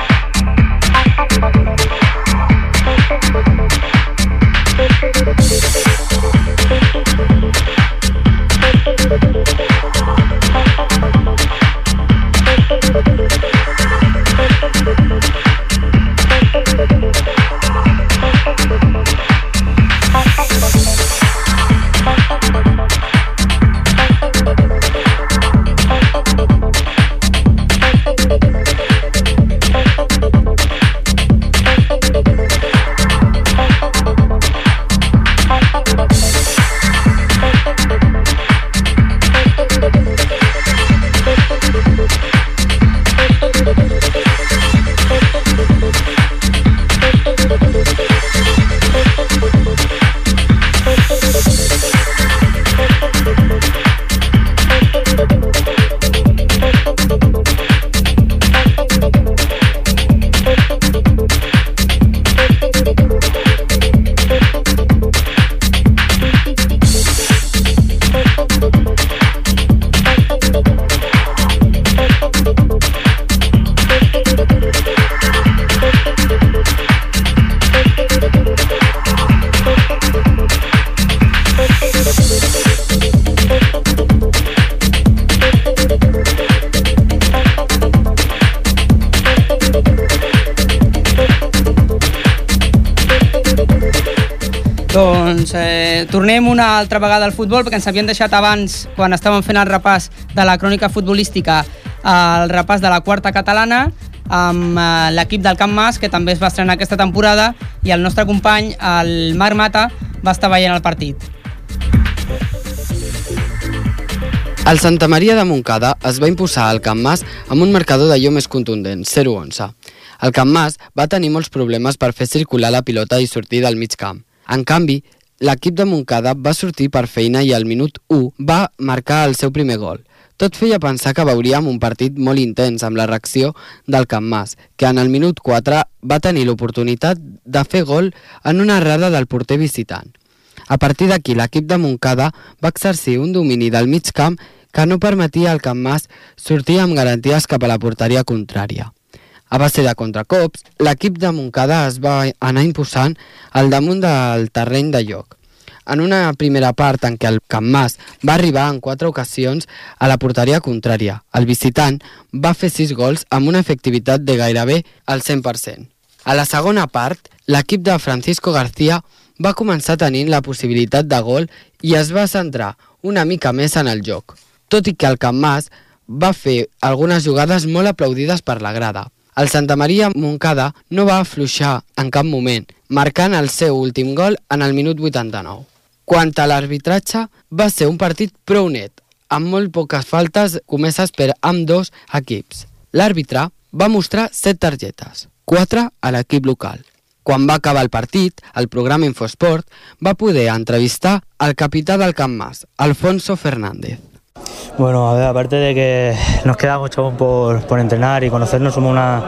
Doncs eh, tornem una altra vegada al futbol perquè ens havien deixat abans, quan estàvem fent el repàs de la crònica futbolística, el repàs de la quarta catalana amb eh, l'equip del Camp Mas, que també es va estrenar aquesta temporada, i el nostre company, el Marc Mata, va estar veient el partit. El Santa Maria de Montcada es va imposar al Camp Mas amb un marcador d'allò més contundent, 0-11. El Camp Mas va tenir molts problemes per fer circular la pilota i sortir del mig camp. En canvi, l'equip de Montcada va sortir per feina i al minut 1 va marcar el seu primer gol. Tot feia pensar que veuríem un partit molt intens amb la reacció del Camp Mas, que en el minut 4 va tenir l'oportunitat de fer gol en una errada del porter visitant. A partir d'aquí, l'equip de Montcada va exercir un domini del mig camp que no permetia al Camp Mas sortir amb garanties cap a la porteria contrària. A base de contracops, l'equip de Montcada es va anar imposant al damunt del terreny de lloc. En una primera part en què el Camp Mas va arribar en quatre ocasions a la porteria contrària, el visitant va fer sis gols amb una efectivitat de gairebé al 100%. A la segona part, l'equip de Francisco García va començar tenint la possibilitat de gol i es va centrar una mica més en el joc, tot i que el Camp Mas va fer algunes jugades molt aplaudides per la grada. El Santa Maria Moncada no va afluixar en cap moment, marcant el seu últim gol en el minut 89. Quant a l'arbitratge, va ser un partit prou net, amb molt poques faltes comeses per amb dos equips. L'àrbitre va mostrar set targetes, quatre a l'equip local. Quan va acabar el partit, el programa Infosport va poder entrevistar al capità del Camp Mas, Alfonso Fernández. Bueno, a ver, aparte de que nos queda mucho por, por entrenar y conocernos, somos una-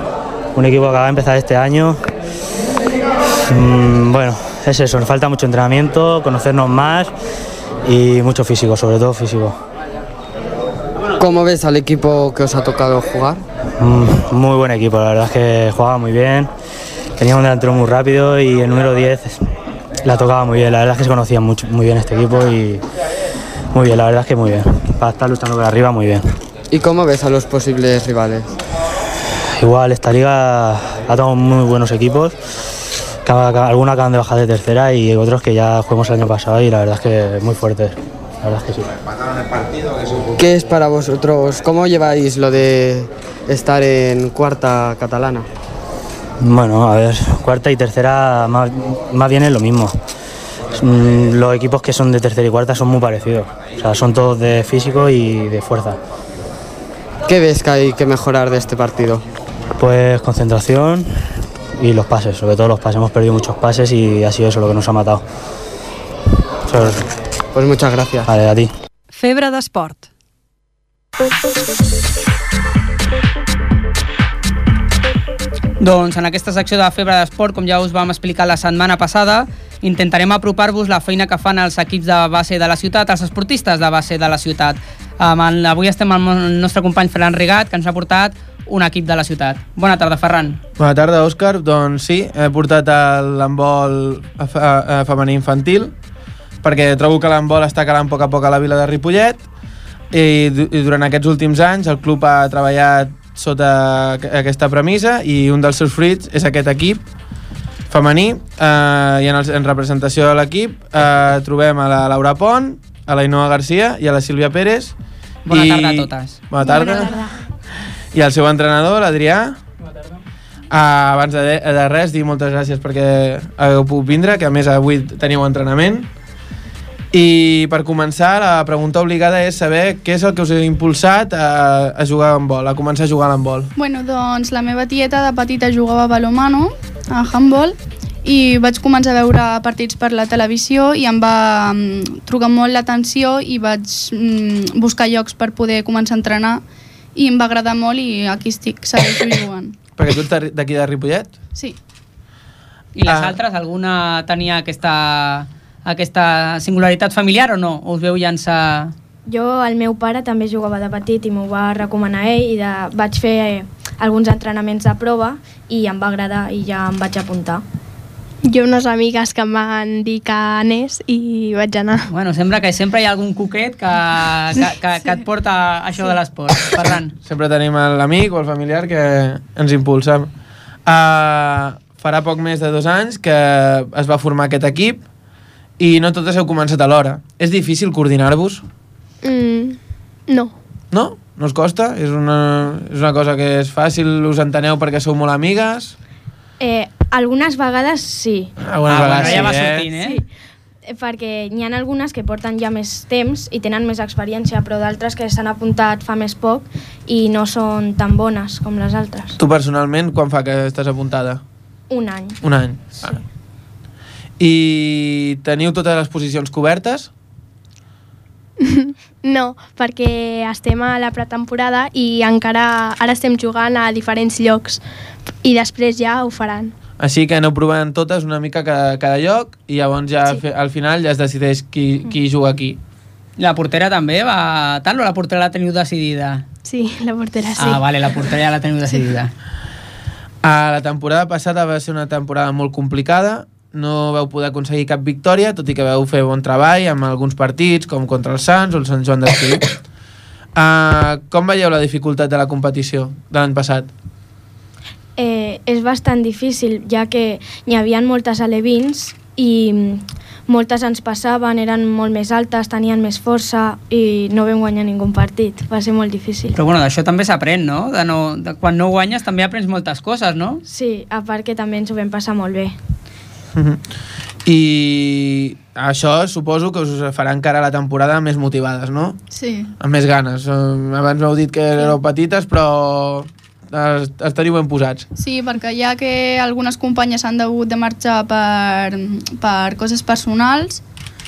un equipo que acaba de empezar este año. Mm, bueno, es eso, nos falta mucho entrenamiento, conocernos más y mucho físico, sobre todo físico. ¿Cómo ves al equipo que os ha tocado jugar? Mm, Muy buen equipo, la verdad es que jugaba muy bien, tenía un delantero muy rápido y el número 10 la tocaba muy bien, la verdad es que se conocía mucho, muy bien este equipo y muy bien, la verdad es que muy bien. Para estar luchando por arriba, muy bien. ¿Y cómo ves a los posibles rivales? Igual, esta liga ha tenido muy buenos equipos. Algunos acaban de bajar de tercera y otros que ya jugamos el año pasado y la verdad es que muy fuertes. La verdad es que sí. ¿Qué es para vosotros? ¿Cómo lleváis lo de estar en cuarta catalana? Bueno, a ver, cuarta y tercera más, más bien es lo mismo. Mm, Los equipos que son de tercera y cuarta son muy parecidos. O sea, son todos de físico y de fuerza. ¿Qué ves que hay que mejorar de este partido? Pues concentración y los pases, sobre todo los pases. Hemos perdido muchos pases y ha sido eso lo que nos ha matado. Eso es- Pues muchas gracias. Vale, a ti. Febre d'esport. Doncs en aquesta secció de Febre d'Esport, com ja us vam explicar la setmana passada, intentarem apropar-vos la feina que fan els equips de base de la ciutat, els esportistes de base de la ciutat. Um, avui estem amb el nostre company Ferran Rigat, que ens ha portat un equip de la ciutat. Bona tarda, Ferran. Bona tarda, Òscar. Doncs sí, he portat a- a- a femení infantil perquè trobo que l'handbol està calant a poc a poc a la vila de Ripollet i, i durant aquests últims anys el club ha treballat sota aqu- aquesta premissa i un dels seus fruits és aquest equip femení eh, i en, el, en representació de l'equip eh, trobem a la Laura Pont, a la Inoa Garcia i a la Sílvia Pérez. Bona I- tarda a totes. Bona tarda. I el seu entrenador, l'Adrià. Uh, abans de, de res, dir moltes gràcies perquè heu pogut vindre, que a més avui teniu entrenament. I per començar, la pregunta obligada és saber què és el que us ha impulsat a, a jugar amb vol, a començar a jugar a l'handbol. Bueno, doncs la meva tieta de petita jugava a balomano, a handball, i vaig començar a veure partits per la televisió i em va mm, trucar molt l'atenció i vaig mm, buscar llocs per poder començar a entrenar i em va agradar molt i aquí estic, segueixo jugant. Perquè tu ets d'aquí de Ripollet? Sí. I les Ah. altres, alguna tenia aquesta, aquesta singularitat familiar o no? O us veu llançar... Jo, el meu pare també jugava de petit i m'ho va recomanar ell i de, vaig fer eh, alguns entrenaments de prova i em va agradar i ja em vaig apuntar. Jo unes amigues que em van dir que anés i vaig anar. Bueno, sembla que sempre hi ha algun coquet que, que, que, que et porta a això de l'esport. Ferran. Sempre tenim l'amic o el familiar que ens impulsa. Uh, farà poc més de dos anys que es va formar aquest equip i no totes heu començat alhora. És difícil coordinar-vos? Mm, no. No? No us costa? És una, és una cosa que és fàcil, us enteneu perquè sou molt amigues? Eh, algunes vegades sí. Algunes Ah, vegades bueno, ja va sí, eh? sortint, eh? Sí, eh, perquè n'hi ha algunes que porten ja més temps i tenen més experiència, però d'altres que s'han apuntat fa més poc i no són tan bones com les altres. Tu personalment, quan fa que estàs apuntada? Un any. Un any. Sí. I teniu totes les posicions cobertes? No, perquè estem a la pretemporada i encara ara estem jugant a diferents llocs i després ja ho faran. Així que aneu provant totes una mica cada, cada lloc i llavors ja sí. al final ja es decideix qui, qui juga aquí. La portera també va tal o la portera la teniu decidida? Sí, la portera sí. Ah, vale, la portera ja la teniu decidida. A la temporada passada va ser una temporada molt complicada, no vau poder aconseguir cap victòria, tot i que vau fer bon treball amb alguns partits, com contra el Sants o el Sant Joan d'Espí. uh, com veieu la dificultat de la competició de l'any passat? Eh, és bastant difícil, ja que n'hi havia moltes alevins i moltes ens passaven, eren molt més altes, tenien més força i no vam guanyar ningú partit. Va ser molt difícil. Però bueno, d'això també s'aprèn, no? De no de quan no guanyes també aprens moltes coses, no? Sí, a part que també ens ho vam passar molt bé. I això suposo que us farà encara la temporada més motivades, no? Sí. Amb més ganes. Abans m'heu dit que éreu petites, però es- esteniu ben posats. Sí, perquè ja que algunes companyes han hagut de marxar per, per coses personals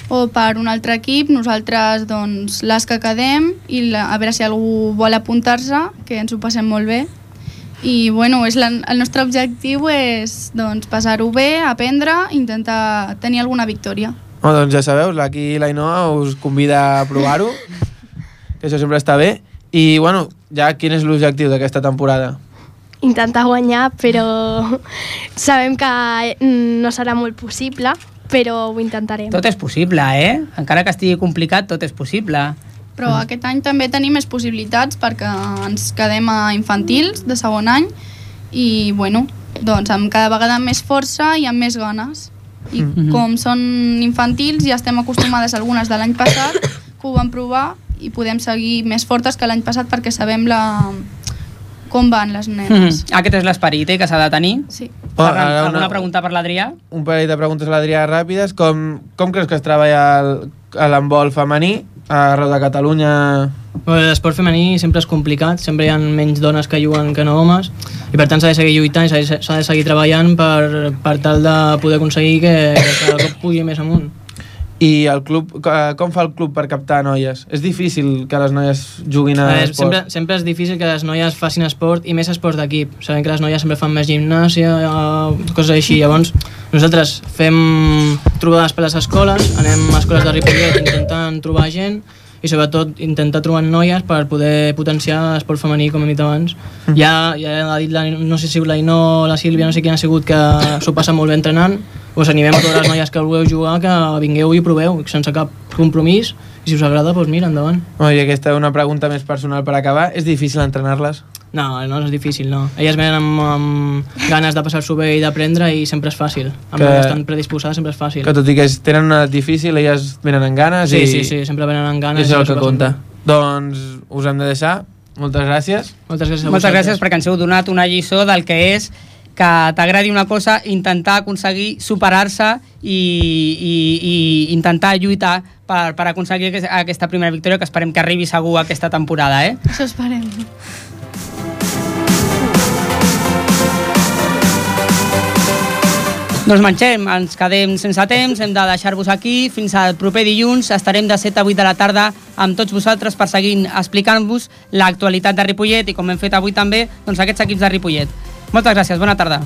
o per un altre equip, nosaltres doncs, les que quedem i la, a veure si algú vol apuntar-se, que ens ho passem molt bé i bueno, és la, el nostre objectiu és doncs, passar-ho bé, aprendre, intentar tenir alguna victòria. Oh, doncs ja sabeu, aquí l'Ainoa us convida a provar-ho, que això sempre està bé. I, bueno, ja quin és l'objectiu d'aquesta temporada? Intentar guanyar, però sabem que mm, no serà molt possible, però ho intentarem. Tot és possible, eh? Encara que estigui complicat, tot és possible. Però aquest any també tenim més possibilitats perquè ens quedem a infantils de segon any i, bueno, doncs amb cada vegada amb més força i amb més ganes. I mm -hmm. com són infantils ja estem acostumades algunes de l'any passat que ho vam provar i podem seguir més fortes que l'any passat perquè sabem la... com van les nenes. Mhm. Aquest és l'esperit eh, que s'ha de tenir. Sí. Oh, ara una- alguna pregunta per l'Adrià? Un parell de preguntes a l'Adrià ràpides. Com, com creus que es treballa el- a l'handbol femení arreu de Catalunya? L'esport femení sempre és complicat, sempre hi ha menys dones que juguen que no homes i per tant s'ha de seguir lluitant i s'ha de- seguir treballant per, per tal de poder aconseguir que cada cop pugui més amunt. I el club, eh, com fa el club per captar noies? És difícil que les noies juguin a Eh, esport? sempre, sempre és difícil que les noies facin esport i més esport d'equip. Sabem que les noies sempre fan més gimnàsia, eh, coses així. Llavors, nosaltres fem trobades per les escoles, anem a escoles de Ripollet intentant trobar gent i sobretot intentar trobar noies per poder potenciar l'esport femení, com hem dit abans. Ja, ja ha dit, la, no sé si l'Ainó o la Sílvia, no sé qui ha sigut, que s'ho passa molt bé entrenant. Us animem a totes les noies que vulgueu jugar, que vingueu i proveu, sense cap compromís. I si us agrada, doncs mira, endavant. Oh, I aquesta és una pregunta més personal per acabar. És difícil entrenar-les? No, no és difícil, no. Elles venen amb, amb ganes de passar-s'ho bé i d'aprendre i sempre és fàcil. Amb Que- que... estan predisposades sempre és fàcil. Que tot i que tenen una edat difícil, elles venen amb ganes Sí, i... sí, sí, sempre venen amb ganes I és el que compta. Doncs us hem de deixar. Moltes gràcies. Moltes gràcies a Moltes gràcies perquè ens heu donat una lliçó del que és que t'agradi una cosa, intentar aconseguir superar-se i, i, i intentar lluitar per, per aconseguir aquest- aquesta primera victòria que esperem que arribi segur aquesta temporada, eh? Això esperem. Doncs marxem, ens quedem sense temps, hem de deixar-vos aquí. Fins al proper dilluns estarem de 7 a 8 de la tarda amb tots vosaltres per seguir explicant-vos l'actualitat de Ripollet i com hem fet avui també, doncs aquests equips de Ripollet. Moltes gràcies, bona tarda.